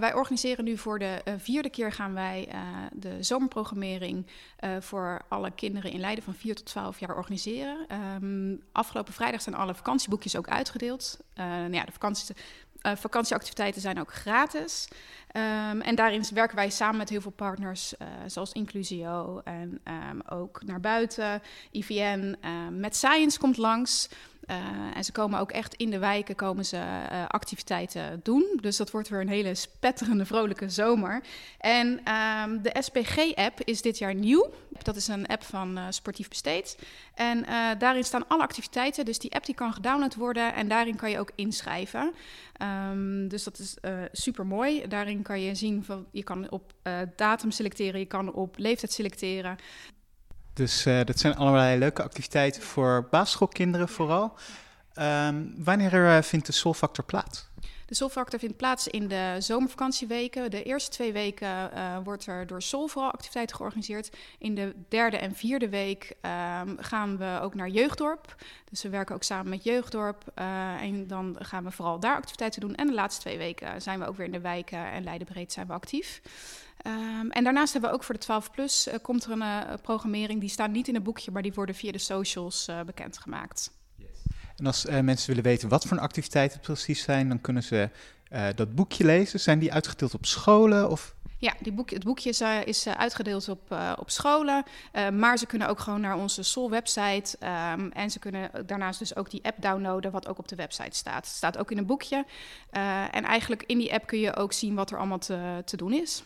wij organiseren nu voor de vierde keer gaan wij de zomerprogrammering voor alle kinderen in Leiden van 4 tot 12 jaar organiseren. Um, afgelopen vrijdag zijn alle vakantieboekjes ook uitgedeeld. nou ja, de vakantie, vakantieactiviteiten zijn ook gratis. Um, en daarin werken wij samen met heel veel partners, zoals Inclusio en um, ook naar buiten. IVN, met Science komt langs. Uh, en ze komen ook echt in de wijken komen ze uh, activiteiten doen. Dus dat wordt weer een hele spetterende, vrolijke zomer. En um, de SPG-app is dit jaar nieuw. Dat is een app van uh, Sportief Besteed. En daarin staan alle activiteiten. Dus die app die kan gedownload worden en daarin kan je ook inschrijven. Um, dus dat is super mooi. Daarin kan je zien van je kan op datum selecteren, je kan op leeftijd selecteren. Dus uh, dat zijn allerlei leuke activiteiten voor basisschoolkinderen vooral. Um, wanneer uh, vindt de Solfactor plaats? De Solfactor vindt plaats in de zomervakantieweken. De eerste twee weken uh, wordt er door Sol vooral activiteiten georganiseerd. In de derde en vierde week um, gaan we ook naar Jeugddorp. Dus we werken ook samen met Jeugddorp. en dan gaan we vooral daar activiteiten doen. En de laatste twee weken zijn we ook weer in de wijken en Leidenbreed zijn we actief. En daarnaast hebben we ook voor de 12 plus uh, komt er een uh, programmering. Die staan niet in het boekje, maar die worden via de socials uh, bekendgemaakt. Yes. En als mensen willen weten wat voor activiteiten het precies zijn, dan kunnen ze dat boekje lezen. Zijn die uitgedeeld op scholen of ja, die boek, het boekje is, uh, is uitgedeeld op, uh, op scholen. maar ze kunnen ook gewoon naar onze SOL-website. Um, en ze kunnen daarnaast dus ook die app downloaden, wat ook op de website staat. Het staat ook in een boekje. en eigenlijk in die app kun je ook zien wat er allemaal te, te doen is.